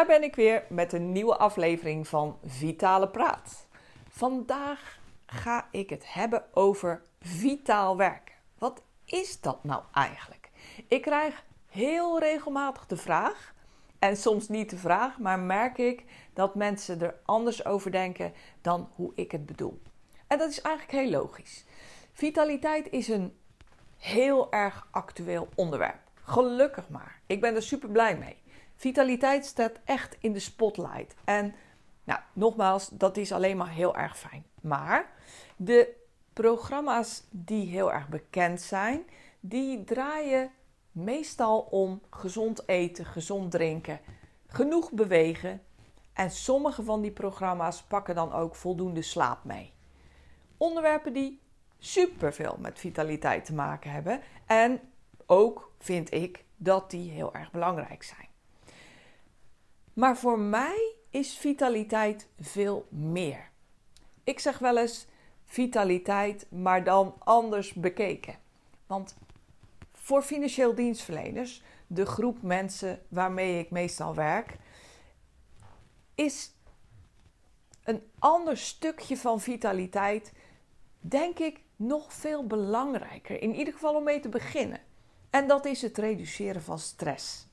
Daar ben ik weer met een nieuwe aflevering van Vitale Praat. Vandaag ga ik het hebben over vitaal werken. Wat is dat nou eigenlijk? Ik krijg heel regelmatig de vraag, en soms niet de vraag, maar merk ik dat mensen er anders over denken dan hoe ik het bedoel. En dat is eigenlijk heel logisch. Vitaliteit is een heel erg actueel onderwerp. Gelukkig maar. Ik ben er super blij mee. Vitaliteit staat echt in de spotlight. En nou, nogmaals, dat is alleen maar heel erg fijn. Maar de programma's die heel erg bekend zijn, die draaien meestal om gezond eten, gezond drinken, genoeg bewegen. En sommige van die programma's pakken dan ook voldoende slaap mee. Onderwerpen die superveel met vitaliteit te maken hebben. En ook vind ik dat die heel erg belangrijk zijn. Maar voor mij is vitaliteit veel meer. Ik zeg wel eens vitaliteit, maar dan anders bekeken. Want voor financieel dienstverleners, de groep mensen waarmee ik meestal werk, is een ander stukje van vitaliteit, denk ik, nog veel belangrijker. In ieder geval om mee te beginnen. En dat is het reduceren van stress.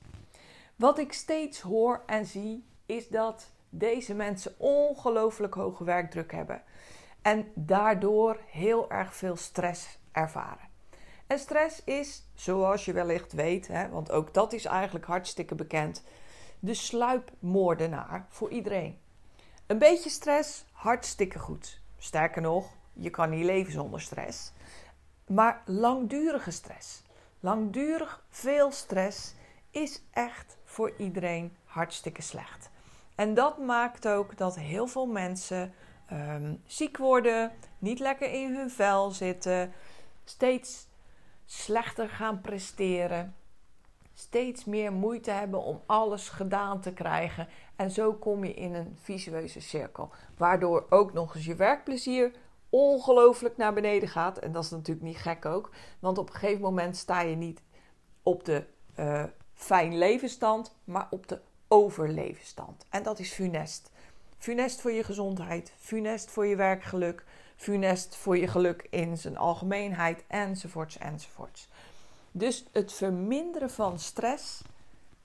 Wat ik steeds hoor en zie is dat deze mensen ongelooflijk hoge werkdruk hebben en daardoor heel erg veel stress ervaren. En stress is, zoals je wellicht weet, hè, want ook dat is eigenlijk hartstikke bekend, de sluipmoordenaar voor iedereen. Een beetje stress, hartstikke goed. Sterker nog, je kan niet leven zonder stress. Maar langdurige stress, langdurig veel stress, is echt voor iedereen hartstikke slecht. En dat maakt ook dat heel veel mensen ehm, ziek worden, niet lekker in hun vel zitten, steeds slechter gaan presteren, steeds meer moeite hebben om alles gedaan te krijgen. En zo kom je in een visueuze cirkel, waardoor ook nog eens je werkplezier ongelooflijk naar beneden gaat. En dat is natuurlijk niet gek ook, want op een gegeven moment sta je niet op de uh, fijn levensstand, maar op de overlevenstand. En dat is funest. Funest voor je gezondheid, funest voor je werkgeluk, funest voor je geluk in zijn algemeenheid, enzovoorts, enzovoorts. Dus het verminderen van stress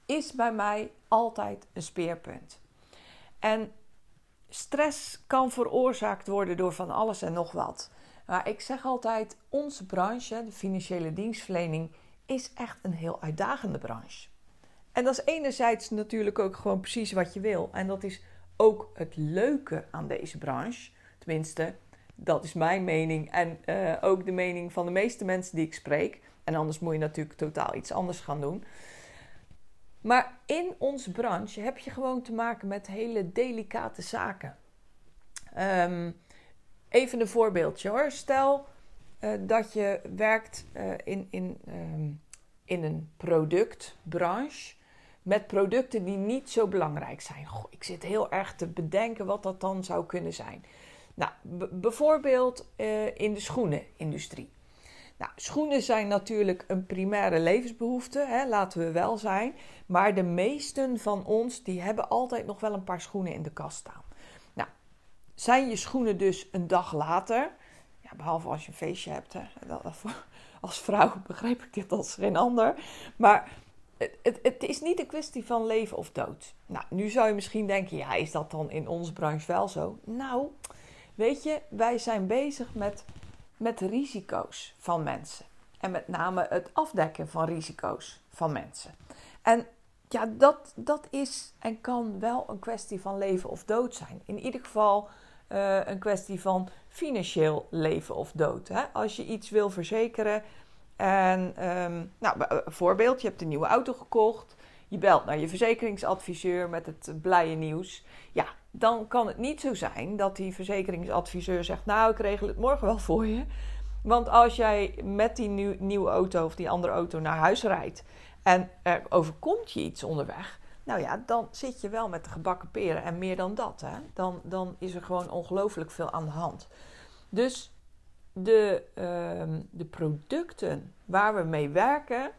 is bij mij altijd een speerpunt. En stress kan veroorzaakt worden door van alles en nog wat. Maar ik zeg altijd, onze branche, de financiële dienstverlening, is echt een heel uitdagende branche. En dat is enerzijds natuurlijk ook gewoon precies wat je wil. En dat is ook het leuke aan deze branche. Tenminste, dat is mijn mening en uh, ook de mening van de meeste mensen die ik spreek. En anders moet je natuurlijk totaal iets anders gaan doen. Maar in onze branche heb je gewoon te maken met hele delicate zaken. Um, even een voorbeeldje hoor. Stel uh, dat je werkt uh, in, in, um, in een productbranche met producten die niet zo belangrijk zijn. Goh, ik zit heel erg te bedenken wat dat dan zou kunnen zijn. Nou, bijvoorbeeld uh, in de schoenenindustrie. Nou, schoenen zijn natuurlijk een primaire levensbehoefte, hè, laten we wel zijn. Maar de meesten van ons die hebben altijd nog wel een paar schoenen in de kast staan. Nou, zijn je schoenen dus een dag later, ja, behalve als je een feestje hebt, hè, als vrouw begrijp ik dit als geen ander. Maar het, het, is niet een kwestie van leven of dood. Nou, nu zou je misschien denken, ja, is dat dan in onze branche wel zo? Nou, weet je, wij zijn bezig met, met risico's van mensen. En met name het afdekken van risico's van mensen. En ja, dat, dat is en kan wel een kwestie van leven of dood zijn. In ieder geval uh, een kwestie van financieel leven of dood. Hè? Als je iets wil verzekeren, en um, nou, voorbeeld, je hebt een nieuwe auto gekocht. je belt naar je verzekeringsadviseur met het blije nieuws. Ja, dan kan het niet zo zijn dat die verzekeringsadviseur zegt: Nou, ik regel het morgen wel voor je. Want als jij met die nieuwe auto of die andere auto naar huis rijdt en er overkomt je iets onderweg, nou ja, dan zit je wel met de gebakken peren en meer dan dat. Hè? Dan, dan is er gewoon ongelooflijk veel aan de hand. Dus de, ehm, de producten waar we mee werken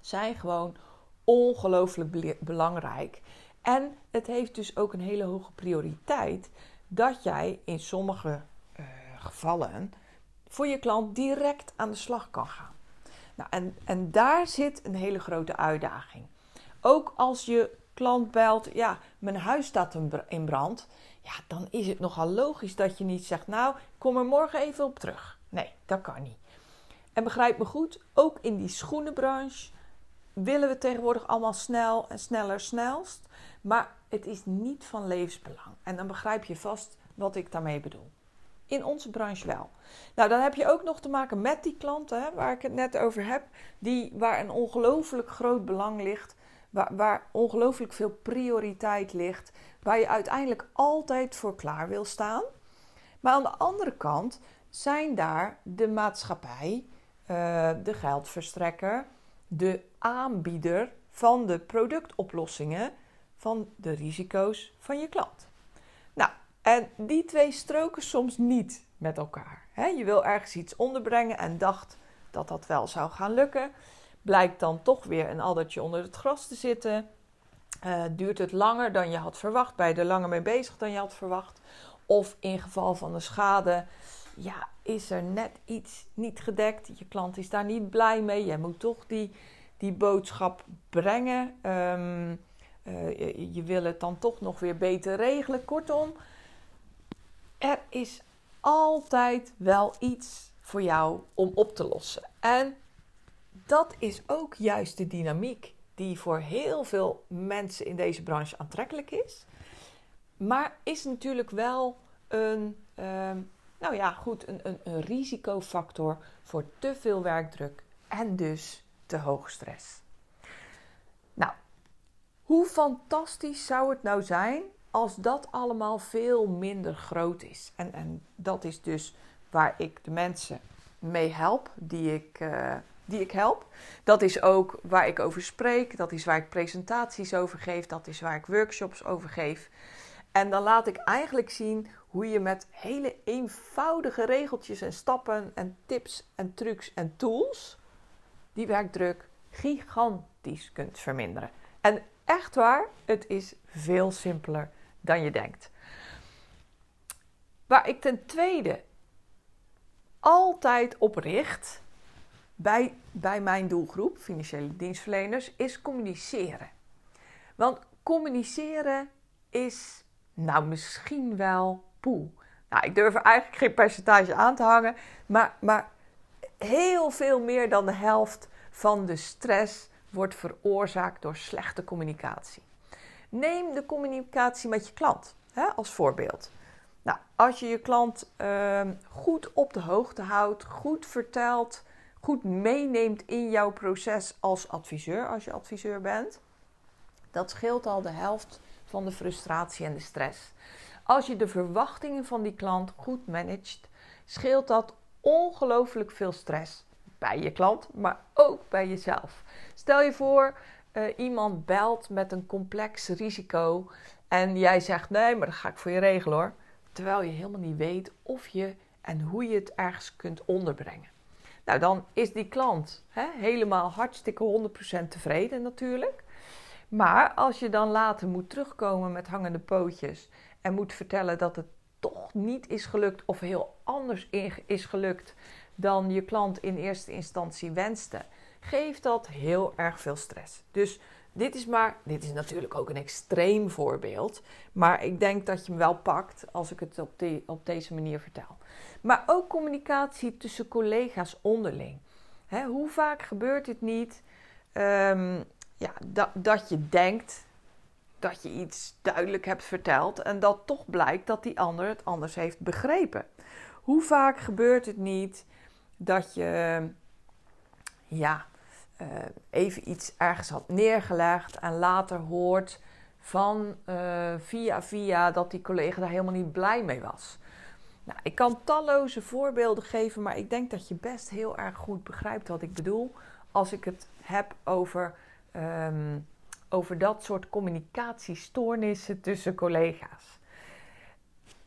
zijn gewoon ongelooflijk belangrijk. En het heeft dus ook een hele hoge prioriteit dat jij in sommige uh, gevallen voor je klant direct aan de slag kan gaan. Nou, en, en daar zit een hele grote uitdaging. Ook als je klant belt, ja, mijn huis staat in brand. Ja, dan is het nogal logisch dat je niet zegt, nou, kom er morgen even op terug. Nee, dat kan niet. En begrijp me goed, ook in die schoenenbranche willen we tegenwoordig allemaal snel en sneller snelst. Maar het is niet van levensbelang. En dan begrijp je vast wat ik daarmee bedoel. In onze branche wel. Nou, dan heb je ook nog te maken met die klanten hè, waar ik het net over heb, die, waar een ongelooflijk groot belang ligt, waar, waar ongelooflijk veel prioriteit ligt, waar je uiteindelijk altijd voor klaar wil staan. Maar aan de andere kant zijn daar de maatschappij, uh, de geldverstrekker, de aanbieder van de productoplossingen van de risico's van je klant. Nou, en die twee stroken soms niet met elkaar. je wil ergens iets onderbrengen en dacht dat dat wel zou gaan lukken. Blijkt dan toch weer een addertje onder het gras te zitten. Uh, duurt het langer dan je had verwacht? Ben je er langer mee bezig dan je had verwacht? Of in geval van een schade, ja, is er net iets niet gedekt. Je klant is daar niet blij mee. Jij moet toch die, die boodschap brengen. Um, uh, je, wil het dan toch nog weer beter regelen. Kortom, er is altijd wel iets voor jou om op te lossen. En dat is ook juist de dynamiek die voor heel veel mensen in deze branche aantrekkelijk is. Maar is natuurlijk wel een, ehm, nou ja, goed, een, een, een risicofactor voor te veel werkdruk en dus te hoge stress. Nou, hoe fantastisch zou het nou zijn als dat allemaal veel minder groot is? En, en dat is dus waar ik de mensen mee help, die ik, uh, die ik help. Dat is ook waar ik over spreek, dat is waar ik presentaties over geef, dat is waar ik workshops over geef. En dan laat ik eigenlijk zien hoe je met hele eenvoudige regeltjes en stappen en tips en trucs en tools die werkdruk gigantisch kunt verminderen. En echt waar, het is veel simpeler dan je denkt. Waar ik ten tweede altijd op richt bij, bij mijn doelgroep, financiële dienstverleners, is communiceren. Want communiceren is nou misschien wel poe. Nou, ik durf er eigenlijk geen percentage aan te hangen, maar, maar heel veel meer dan de helft van de stress wordt veroorzaakt door slechte communicatie. Neem de communicatie met je klant hè, als voorbeeld. Nou, als je je klant uh, goed op de hoogte houdt, goed vertelt, goed meeneemt in jouw proces als adviseur, als je adviseur bent, dat scheelt al de helft van de frustratie en de stress. Als je de verwachtingen van die klant goed managt, scheelt dat ongelooflijk veel stress bij je klant, maar ook bij jezelf. Stel je voor, uh, iemand belt met een complex risico en jij zegt nee, maar dat ga ik voor je regelen hoor. Terwijl je helemaal niet weet of je en hoe je het ergens kunt onderbrengen. Nou, dan is die klant hè, helemaal hartstikke 100% tevreden natuurlijk. Maar als je dan later moet terugkomen met hangende pootjes en moet vertellen dat het toch niet is gelukt of heel anders is gelukt dan je klant in eerste instantie wenste, geeft dat heel erg veel stress. Dus dit is maar, dit is natuurlijk ook een extreem voorbeeld, maar ik denk dat je hem wel pakt als ik het op, op deze manier vertel. Maar ook communicatie tussen collega's onderling. hoe vaak gebeurt het niet um, ja, dat, dat je denkt dat je iets duidelijk hebt verteld en dat toch blijkt dat die ander het anders heeft begrepen? Hoe vaak gebeurt het niet dat je, ja, uh, even iets ergens had neergelegd en later hoort van uh, via via dat die collega daar helemaal niet blij mee was. Nou, ik kan talloze voorbeelden geven, maar ik denk dat je best heel erg goed begrijpt wat ik bedoel als ik het heb over, um, over dat soort communicatiestoornissen tussen collega's.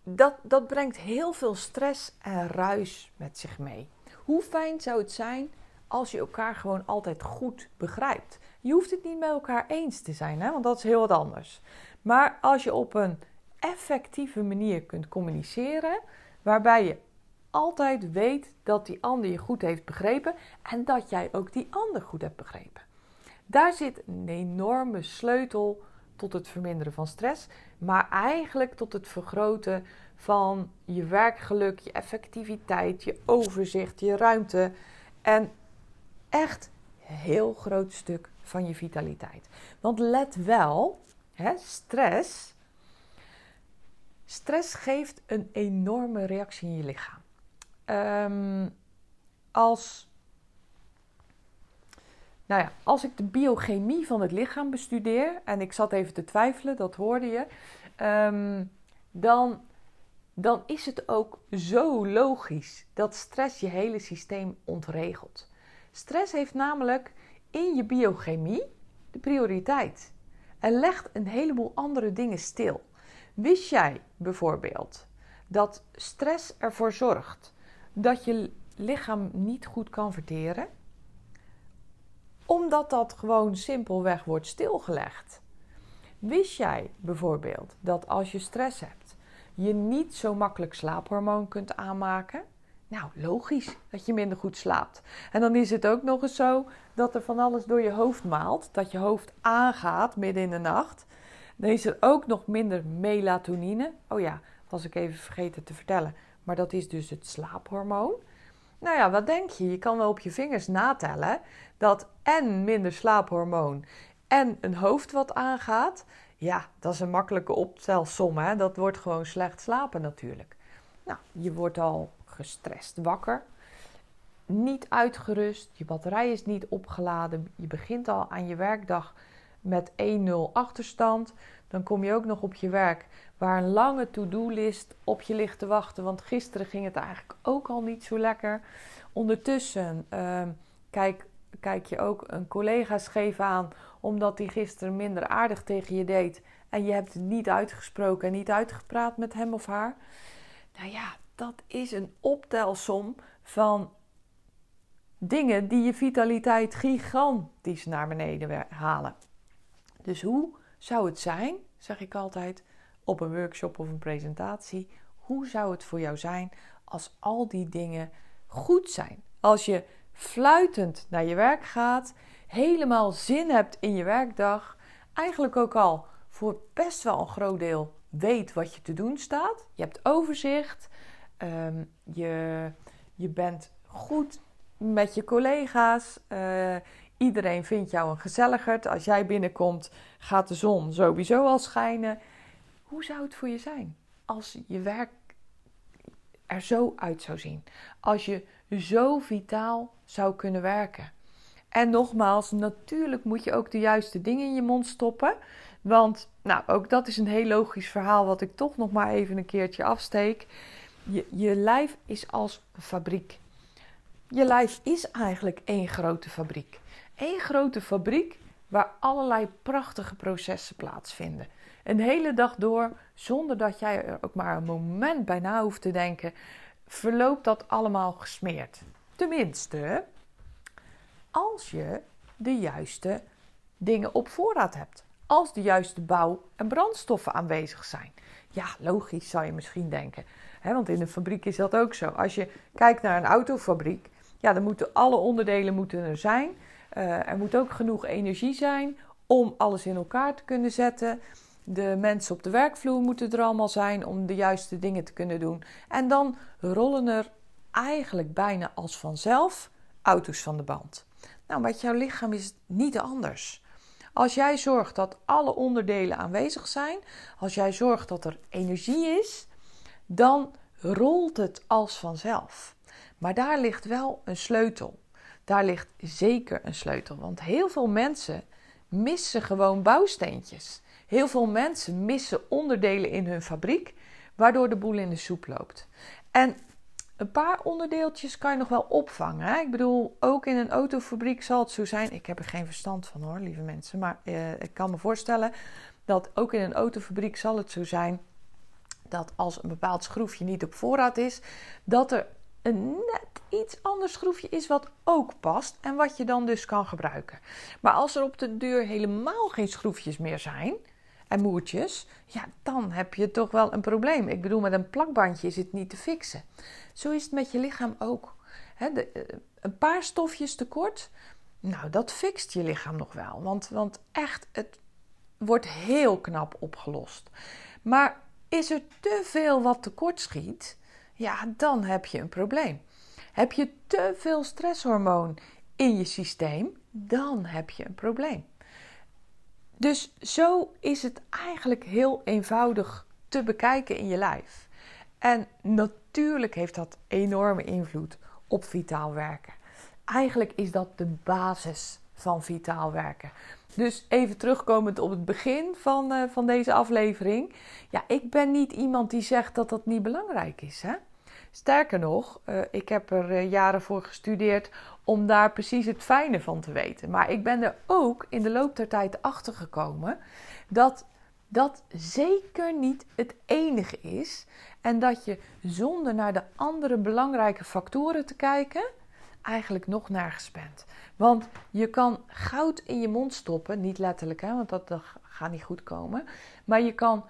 Dat, dat brengt heel veel stress en ruis met zich mee. Hoe fijn zou het zijn als je elkaar gewoon altijd goed begrijpt? Je hoeft het niet met elkaar eens te zijn, hè? want dat is heel wat anders. Maar als je op een effectieve manier kunt communiceren, waarbij je altijd weet dat die ander je goed heeft begrepen en dat jij ook die ander goed hebt begrepen. Daar zit een enorme sleutel tot het verminderen van stress, maar eigenlijk tot het vergroten van je werkgeluk, je effectiviteit, je overzicht, je ruimte en echt een heel groot stuk van je vitaliteit. Want let wel, hè, stress, stress geeft een enorme reactie in je lichaam. Um, als, nou ja, als ik de biochemie van het lichaam bestudeer, en ik zat even te twijfelen, dat hoorde je, um, dan, dan is het ook zo logisch dat stress je hele systeem ontregelt. Stress heeft namelijk in je biochemie de prioriteit en legt een heleboel andere dingen stil. Wist jij bijvoorbeeld dat stress ervoor zorgt dat je lichaam niet goed kan verteren? Omdat dat gewoon simpelweg wordt stilgelegd. Wist jij bijvoorbeeld dat als je stress hebt, je niet zo makkelijk slaaphormoon kunt aanmaken? Nou, logisch dat je minder goed slaapt. En dan is het ook nog eens zo dat er van alles door je hoofd maalt, dat je hoofd aangaat midden in de nacht. Dan is er ook nog minder melatonine. Oh ja, was ik even vergeten te vertellen. Maar dat is dus het slaaphormoon. Nou ja, wat denk je? Je kan wel op je vingers natellen dat en minder slaaphormoon en een hoofd wat aangaat. Ja, dat is een makkelijke optelsom. Hè? Dat wordt gewoon slecht slapen natuurlijk. Nou, je wordt al gestrest wakker. Niet uitgerust. Je batterij is niet opgeladen. Je begint al aan je werkdag met 1-0 achterstand. Dan kom je ook nog op je werk waar een lange to-do-list op je ligt te wachten. Want gisteren ging het eigenlijk ook al niet zo lekker. Ondertussen uh, kijk, kijk je ook een collega scheef aan, omdat hij gisteren minder aardig tegen je deed. En je hebt het niet uitgesproken en niet uitgepraat met hem of haar. Nou ja, dat is een optelsom van dingen die je vitaliteit gigantisch naar beneden halen. Dus hoe zou het zijn, zeg ik altijd, op een workshop of een presentatie. Hoe zou het voor jou zijn als al die dingen goed zijn? Als je fluitend naar je werk gaat, helemaal zin hebt in je werkdag, eigenlijk ook al voor best wel een groot deel weet wat je te doen staat. Je hebt overzicht, ehm, je, je bent goed met je collega's. Uh, iedereen vindt jou een gezelligerd. Als jij binnenkomt, gaat de zon sowieso al schijnen. Hoe zou het voor je zijn als je werk er zo uit zou zien? Als je zo vitaal zou kunnen werken? En nogmaals, natuurlijk moet je ook de juiste dingen in je mond stoppen. Want, nou, ook dat is een heel logisch verhaal wat ik toch nog maar even een keertje afsteek. Je, je lijf is als een fabriek. Je lijf is eigenlijk één grote fabriek. Eén grote fabriek waar allerlei prachtige processen plaatsvinden een hele dag door, zonder dat jij er ook maar een moment bij na hoeft te denken, verloopt dat allemaal gesmeerd. Tenminste, als je de juiste dingen op voorraad hebt. Als de juiste bouw- en brandstoffen aanwezig zijn. Ja, logisch zou je misschien denken. Want in een fabriek is dat ook zo. Als je kijkt naar een autofabriek, ja, dan moeten alle onderdelen moeten er zijn. Uh, er moet ook genoeg energie zijn om alles in elkaar te kunnen zetten. De mensen op de werkvloer moeten er allemaal zijn om de juiste dingen te kunnen doen. En dan rollen er eigenlijk bijna als vanzelf auto's van de band. Nou, met jouw lichaam is het niet anders. Als jij zorgt dat alle onderdelen aanwezig zijn, als jij zorgt dat er energie is, dan rolt het als vanzelf. Maar daar ligt wel een sleutel. daar ligt zeker een sleutel. Want heel veel mensen missen gewoon bouwsteentjes. Heel veel mensen missen onderdelen in hun fabriek, waardoor de boel in de soep loopt. En een paar onderdeeltjes kan je nog wel opvangen. Hè? Ik bedoel, ook in een autofabriek zal het zo zijn. Ik heb er geen verstand van hoor, lieve mensen. Maar eh, ik kan me voorstellen dat ook in een autofabriek zal het zo zijn dat als een bepaald schroefje niet op voorraad is, dat er een net iets ander schroefje is wat ook past en wat je dan dus kan gebruiken. Maar als er op de deur helemaal geen schroefjes meer zijn en moertjes, ja, dan heb je toch wel een probleem. Ik bedoel, met een plakbandje is het niet te fixen. Zo is het met je lichaam ook. eh, een paar stofjes tekort, nou, dat fixt je lichaam nog wel. Want, want echt, het wordt heel knap opgelost. Maar is er te veel wat tekort schiet, ja, dan heb je een probleem. Heb je te veel stresshormoon in je systeem, dan heb je een probleem. Dus zo is het eigenlijk heel eenvoudig te bekijken in je lijf. En natuurlijk heeft dat enorme invloed op vitaal werken. Eigenlijk is dat de basis van vitaal werken. Dus even terugkomend op het begin van, uh, van deze aflevering. Ja, ik ben niet iemand die zegt dat dat niet belangrijk is. Hè? Sterker nog, uh, ik heb er uh, jaren voor gestudeerd om daar precies het fijne van te weten. Maar ik ben er ook in de loop der tijd achter gekomen dat dat zeker niet het enige is. En dat je zonder naar de andere belangrijke factoren te kijken, eigenlijk nog nergens bent. Want je kan goud in je mond stoppen, niet letterlijk, hè, want dat, gaat niet goed komen. Maar je kan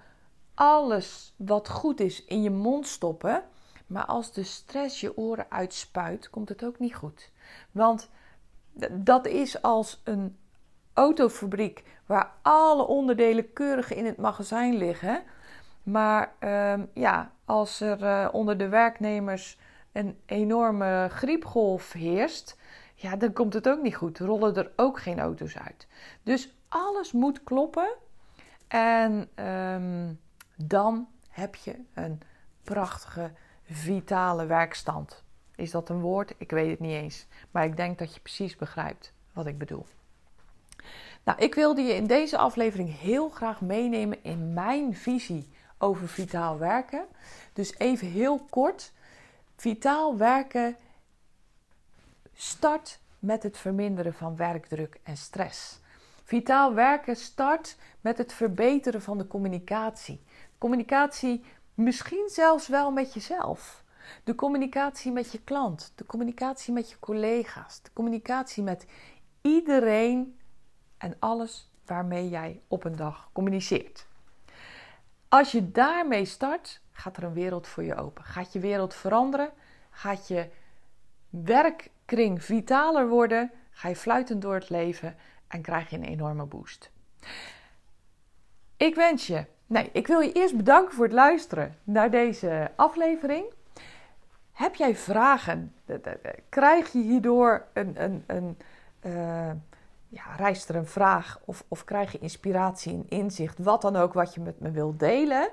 alles wat goed is in je mond stoppen. Maar als de stress je oren uitspuit, komt het ook niet goed. Want dat is als een autofabriek waar alle onderdelen keurig in het magazijn liggen. Maar ehm, ja, als er uh, onder de werknemers een enorme griepgolf heerst, ja, dan komt het ook niet goed. Rollen er ook geen auto's uit. Dus alles moet kloppen. En um, dan heb je een prachtige, vitale werkstand. Is dat een woord? Ik weet het niet eens. Maar ik denk dat je precies begrijpt wat ik bedoel. Nou, ik wilde je in deze aflevering heel graag meenemen in mijn visie over vitaal werken. Dus even heel kort. Vitaal werken start met het verminderen van werkdruk en stress. Vitaal werken start met het verbeteren van de communicatie. Communicatie misschien zelfs wel met jezelf. De communicatie met je klant, de communicatie met je collega's, de communicatie met iedereen en alles waarmee jij op een dag communiceert. Als je daarmee start, gaat er een wereld voor je open. Gaat je wereld veranderen? Gaat je werkkring vitaler worden? Ga je fluitend door het leven en krijg je een enorme boost. Ik wens je, nee, ik wil je eerst bedanken voor het luisteren naar deze aflevering. Heb jij vragen? Krijg je hierdoor een, een, een uh, ja, reist er een vraag of, of krijg je inspiratie en inzicht, wat dan ook wat je met me wilt delen?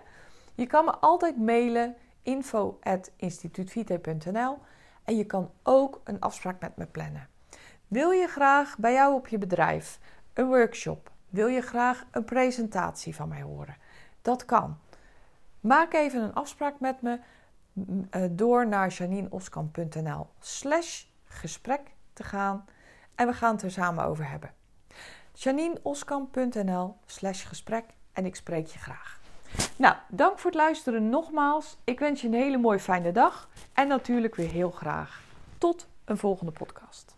Je kan me altijd mailen info.instituutvite.nl en je kan ook een afspraak met me plannen. Wil je graag bij jou op je bedrijf een workshop? Wil je graag een presentatie van mij horen? Dat kan. Maak even een afspraak met me eh, door naar janineoskamp.nl slash gesprek te gaan en we gaan het er samen over hebben. janineoskamp.nl slash gesprek en ik spreek je graag. Nou, dank voor het luisteren nogmaals. Ik wens je een hele mooie fijne dag en natuurlijk weer heel graag tot een volgende podcast.